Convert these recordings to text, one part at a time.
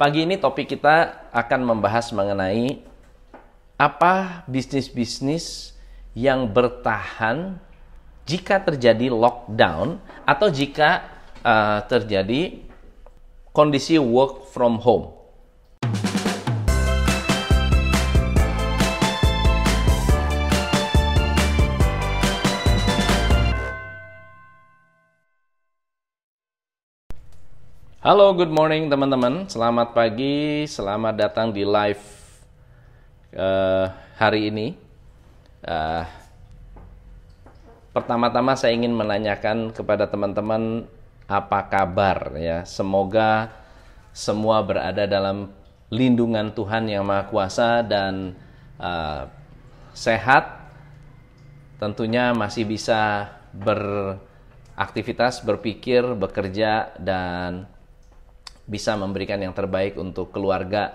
pagi ini topik kita akan membahas mengenai apa bisnis-bisnis yang bertahan jika terjadi lockdown atau jika uh, terjadi kondisi work from home. Halo, good morning teman-teman. Selamat pagi, selamat datang di live uh, hari ini. Uh, Pertama-tama saya ingin menanyakan kepada teman-teman apa kabar ya. Semoga semua berada dalam lindungan Tuhan yang Maha Kuasa dan uh, sehat. Tentunya masih bisa beraktivitas, berpikir, bekerja dan bisa memberikan yang terbaik untuk keluarga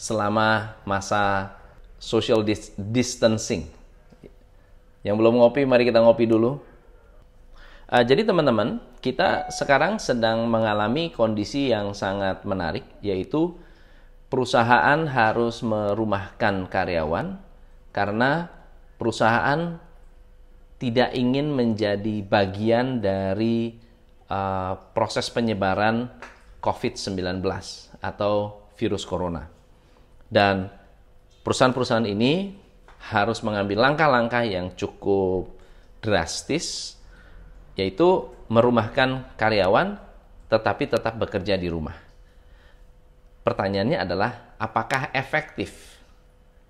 selama masa social distancing. Yang belum ngopi, mari kita ngopi dulu. Uh, jadi teman-teman, kita sekarang sedang mengalami kondisi yang sangat menarik, yaitu perusahaan harus merumahkan karyawan karena perusahaan tidak ingin menjadi bagian dari uh, proses penyebaran COVID-19 atau virus corona. Dan perusahaan-perusahaan ini harus mengambil langkah-langkah yang cukup drastis, yaitu merumahkan karyawan tetapi tetap bekerja di rumah. Pertanyaannya adalah, apakah efektif?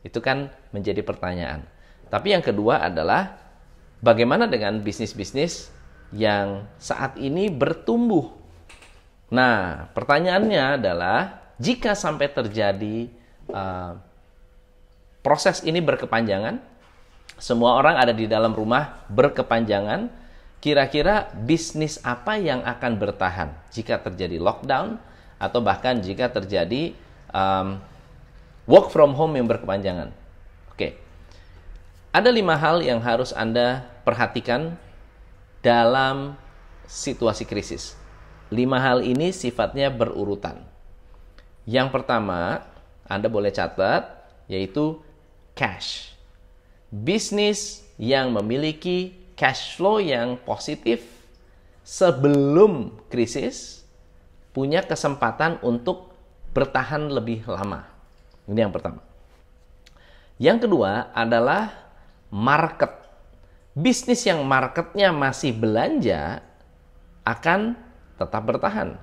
Itu kan menjadi pertanyaan. Tapi yang kedua adalah, bagaimana dengan bisnis-bisnis yang saat ini bertumbuh Nah, pertanyaannya adalah jika sampai terjadi uh, proses ini berkepanjangan, semua orang ada di dalam rumah berkepanjangan, kira-kira bisnis apa yang akan bertahan jika terjadi lockdown atau bahkan jika terjadi um, work from home yang berkepanjangan? Oke, ada lima hal yang harus Anda perhatikan dalam situasi krisis. Lima hal ini sifatnya berurutan. Yang pertama, Anda boleh catat, yaitu cash. Bisnis yang memiliki cash flow yang positif sebelum krisis punya kesempatan untuk bertahan lebih lama. Ini yang pertama. Yang kedua adalah market. Bisnis yang marketnya masih belanja akan tetap bertahan.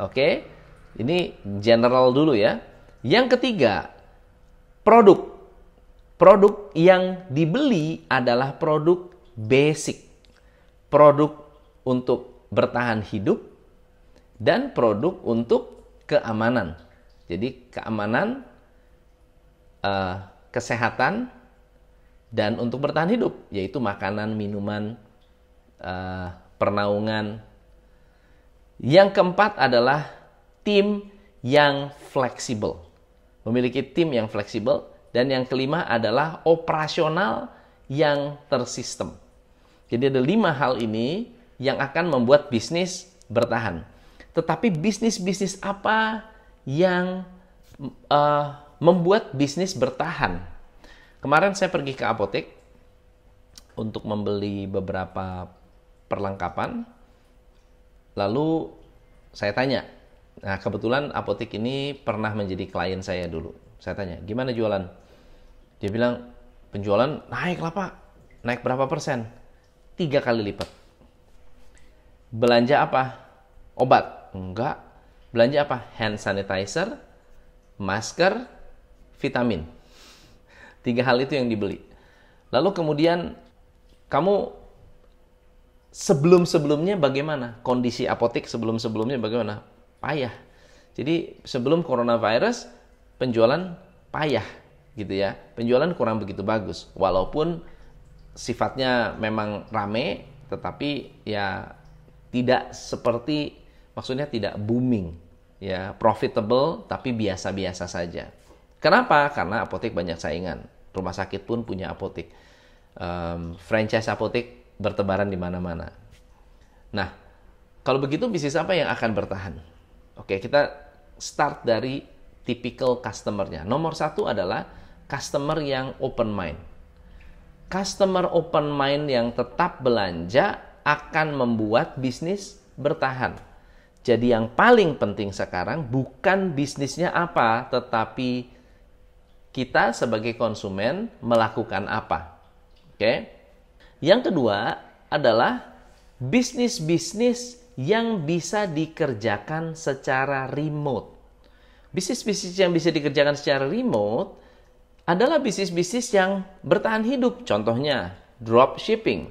Oke, ini general dulu ya. Yang ketiga, produk. Produk yang dibeli adalah produk basic. Produk untuk bertahan hidup dan produk untuk keamanan. Jadi keamanan, uh, kesehatan, dan untuk bertahan hidup, yaitu makanan, minuman, uh, pernaungan, yang keempat adalah tim yang fleksibel. Memiliki tim yang fleksibel. Dan yang kelima adalah operasional yang tersistem. Jadi ada lima hal ini yang akan membuat bisnis bertahan. Tetapi bisnis-bisnis apa yang uh, membuat bisnis bertahan? Kemarin saya pergi ke apotek untuk membeli beberapa perlengkapan Lalu saya tanya, nah kebetulan apotek ini pernah menjadi klien saya dulu. Saya tanya, gimana jualan? Dia bilang, penjualan naik lah pak. Naik berapa persen? Tiga kali lipat. Belanja apa? Obat? Enggak. Belanja apa? Hand sanitizer, masker, vitamin. Tiga hal itu yang dibeli. Lalu kemudian kamu sebelum-sebelumnya bagaimana? Kondisi apotek sebelum-sebelumnya bagaimana? Payah. Jadi sebelum coronavirus penjualan payah gitu ya. Penjualan kurang begitu bagus. Walaupun sifatnya memang rame tetapi ya tidak seperti maksudnya tidak booming ya, profitable tapi biasa-biasa saja. Kenapa? Karena apotek banyak saingan. Rumah sakit pun punya apotek. Um, franchise apotek bertebaran di mana-mana. Nah, kalau begitu bisnis apa yang akan bertahan? Oke, kita start dari typical customer-nya. Nomor satu adalah customer yang open mind. Customer open mind yang tetap belanja akan membuat bisnis bertahan. Jadi yang paling penting sekarang bukan bisnisnya apa, tetapi kita sebagai konsumen melakukan apa. Oke. Yang kedua adalah bisnis-bisnis yang bisa dikerjakan secara remote. Bisnis-bisnis yang bisa dikerjakan secara remote adalah bisnis-bisnis yang bertahan hidup. Contohnya, drop shipping.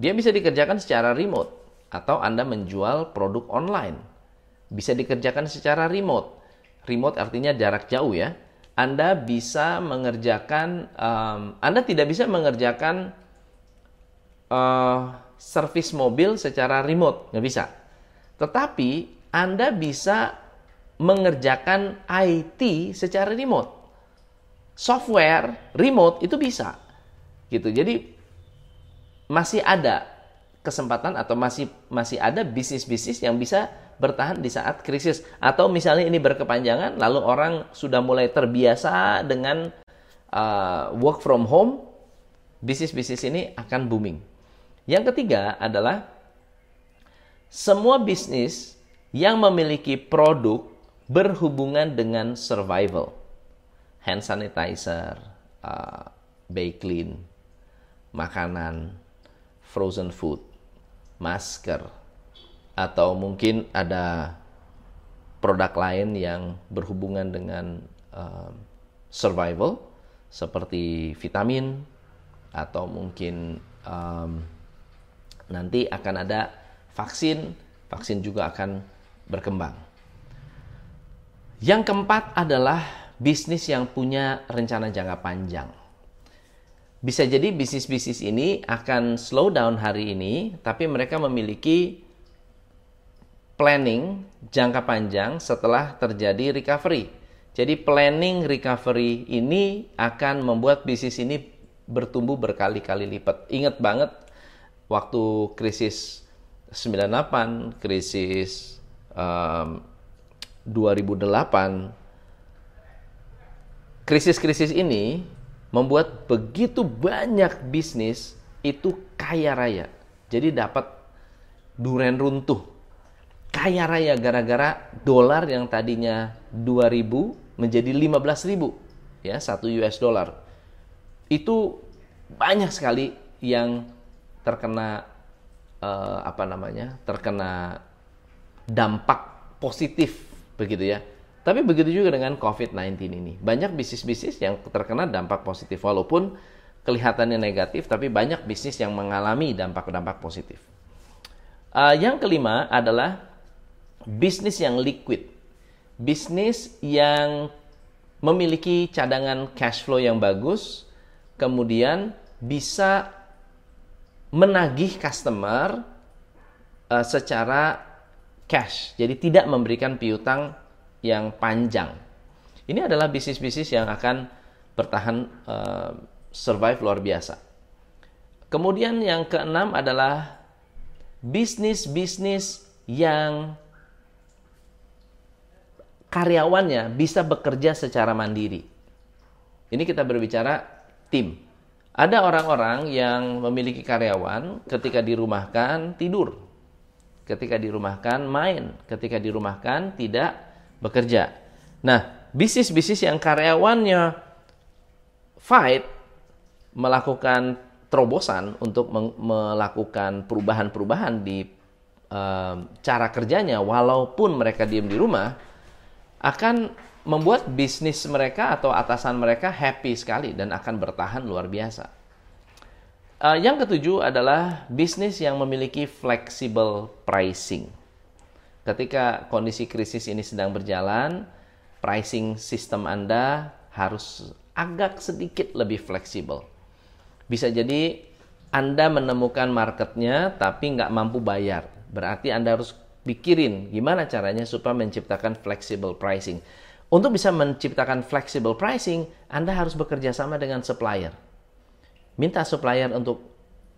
Dia bisa dikerjakan secara remote atau Anda menjual produk online. Bisa dikerjakan secara remote. Remote artinya jarak jauh ya. Anda bisa mengerjakan, um, Anda tidak bisa mengerjakan uh, servis mobil secara remote, nggak bisa. Tetapi Anda bisa mengerjakan IT secara remote. Software remote itu bisa. Gitu. Jadi masih ada kesempatan atau masih masih ada bisnis-bisnis yang bisa bertahan di saat krisis atau misalnya ini berkepanjangan lalu orang sudah mulai terbiasa dengan uh, work from home bisnis-bisnis ini akan booming. Yang ketiga adalah semua bisnis yang memiliki produk berhubungan dengan survival. Hand sanitizer, uh, Baiklin, makanan, frozen food masker, atau mungkin ada produk lain yang berhubungan dengan uh, survival, seperti vitamin, atau mungkin um, nanti akan ada vaksin, vaksin juga akan berkembang. Yang keempat adalah bisnis yang punya rencana jangka panjang. Bisa jadi bisnis-bisnis ini akan slow down hari ini, tapi mereka memiliki planning jangka panjang setelah terjadi recovery. Jadi planning recovery ini akan membuat bisnis ini bertumbuh berkali-kali lipat. Ingat banget waktu krisis 98, krisis um, 2008, krisis-krisis ini membuat begitu banyak bisnis itu kaya raya. Jadi dapat duren runtuh. Kaya raya gara-gara dolar yang tadinya 2000 menjadi 15.000 ya, satu US dollar. Itu banyak sekali yang terkena uh, apa namanya? terkena dampak positif begitu ya tapi begitu juga dengan COVID-19 ini. Banyak bisnis-bisnis yang terkena dampak positif. Walaupun kelihatannya negatif, tapi banyak bisnis yang mengalami dampak-dampak positif. Uh, yang kelima adalah bisnis yang liquid. Bisnis yang memiliki cadangan cash flow yang bagus, kemudian bisa menagih customer uh, secara cash. Jadi tidak memberikan piutang yang panjang. Ini adalah bisnis-bisnis yang akan bertahan uh, survive luar biasa. Kemudian yang keenam adalah bisnis-bisnis yang karyawannya bisa bekerja secara mandiri. Ini kita berbicara tim. Ada orang-orang yang memiliki karyawan ketika dirumahkan tidur. Ketika dirumahkan main, ketika dirumahkan tidak bekerja. Nah, bisnis-bisnis yang karyawannya fight melakukan terobosan untuk melakukan perubahan-perubahan di uh, cara kerjanya walaupun mereka diam di rumah akan membuat bisnis mereka atau atasan mereka happy sekali dan akan bertahan luar biasa. Uh, yang ketujuh adalah bisnis yang memiliki flexible pricing ketika kondisi krisis ini sedang berjalan, pricing sistem Anda harus agak sedikit lebih fleksibel. Bisa jadi Anda menemukan marketnya tapi nggak mampu bayar. Berarti Anda harus pikirin gimana caranya supaya menciptakan flexible pricing. Untuk bisa menciptakan flexible pricing, Anda harus bekerja sama dengan supplier. Minta supplier untuk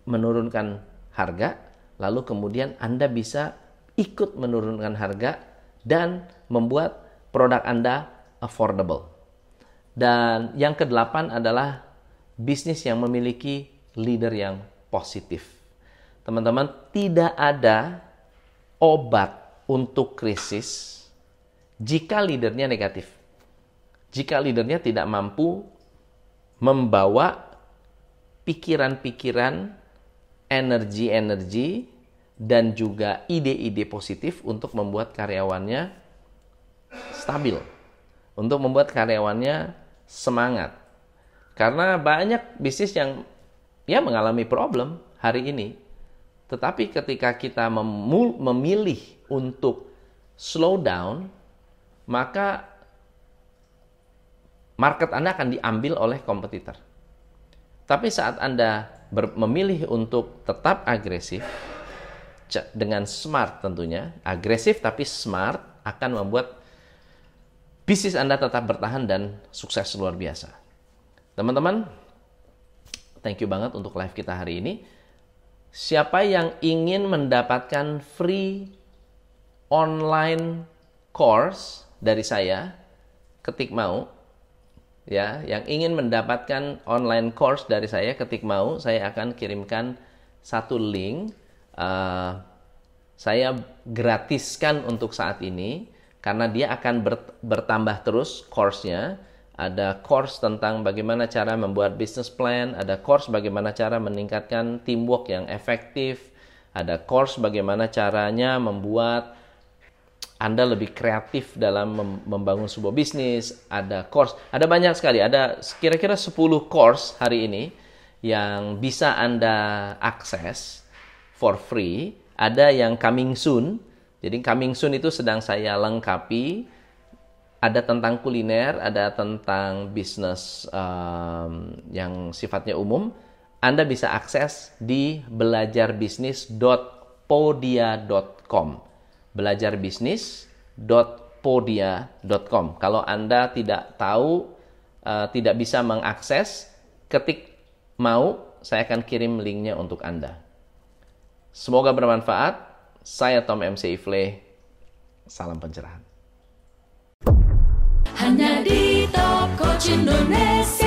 menurunkan harga, lalu kemudian Anda bisa ikut menurunkan harga dan membuat produk Anda affordable. Dan yang kedelapan adalah bisnis yang memiliki leader yang positif. Teman-teman, tidak ada obat untuk krisis jika leadernya negatif. Jika leadernya tidak mampu membawa pikiran-pikiran, energi-energi, dan juga ide-ide positif untuk membuat karyawannya stabil, untuk membuat karyawannya semangat. Karena banyak bisnis yang ya mengalami problem hari ini. Tetapi ketika kita memilih untuk slow down, maka market Anda akan diambil oleh kompetitor. Tapi saat Anda memilih untuk tetap agresif, dengan smart tentunya, agresif tapi smart akan membuat bisnis Anda tetap bertahan dan sukses luar biasa. Teman-teman, thank you banget untuk live kita hari ini. Siapa yang ingin mendapatkan free online course dari saya, ketik mau, ya, yang ingin mendapatkan online course dari saya, ketik mau, saya akan kirimkan satu link uh, saya gratiskan untuk saat ini karena dia akan bertambah terus course-nya. Ada course tentang bagaimana cara membuat business plan, ada course bagaimana cara meningkatkan teamwork yang efektif, ada course bagaimana caranya membuat anda lebih kreatif dalam membangun sebuah bisnis, ada course, ada banyak sekali, ada kira-kira 10 course hari ini yang bisa Anda akses for free, ada yang coming soon. Jadi coming soon itu sedang saya lengkapi. Ada tentang kuliner, ada tentang bisnis um, yang sifatnya umum. Anda bisa akses di belajarbisnis.podia.com. Belajarbisnis.podia.com. Kalau Anda tidak tahu, uh, tidak bisa mengakses, ketik mau, saya akan kirim linknya untuk Anda. Semoga bermanfaat. Saya Tom MC Ifle. Salam pencerahan. Hanya di Top Coach Indonesia.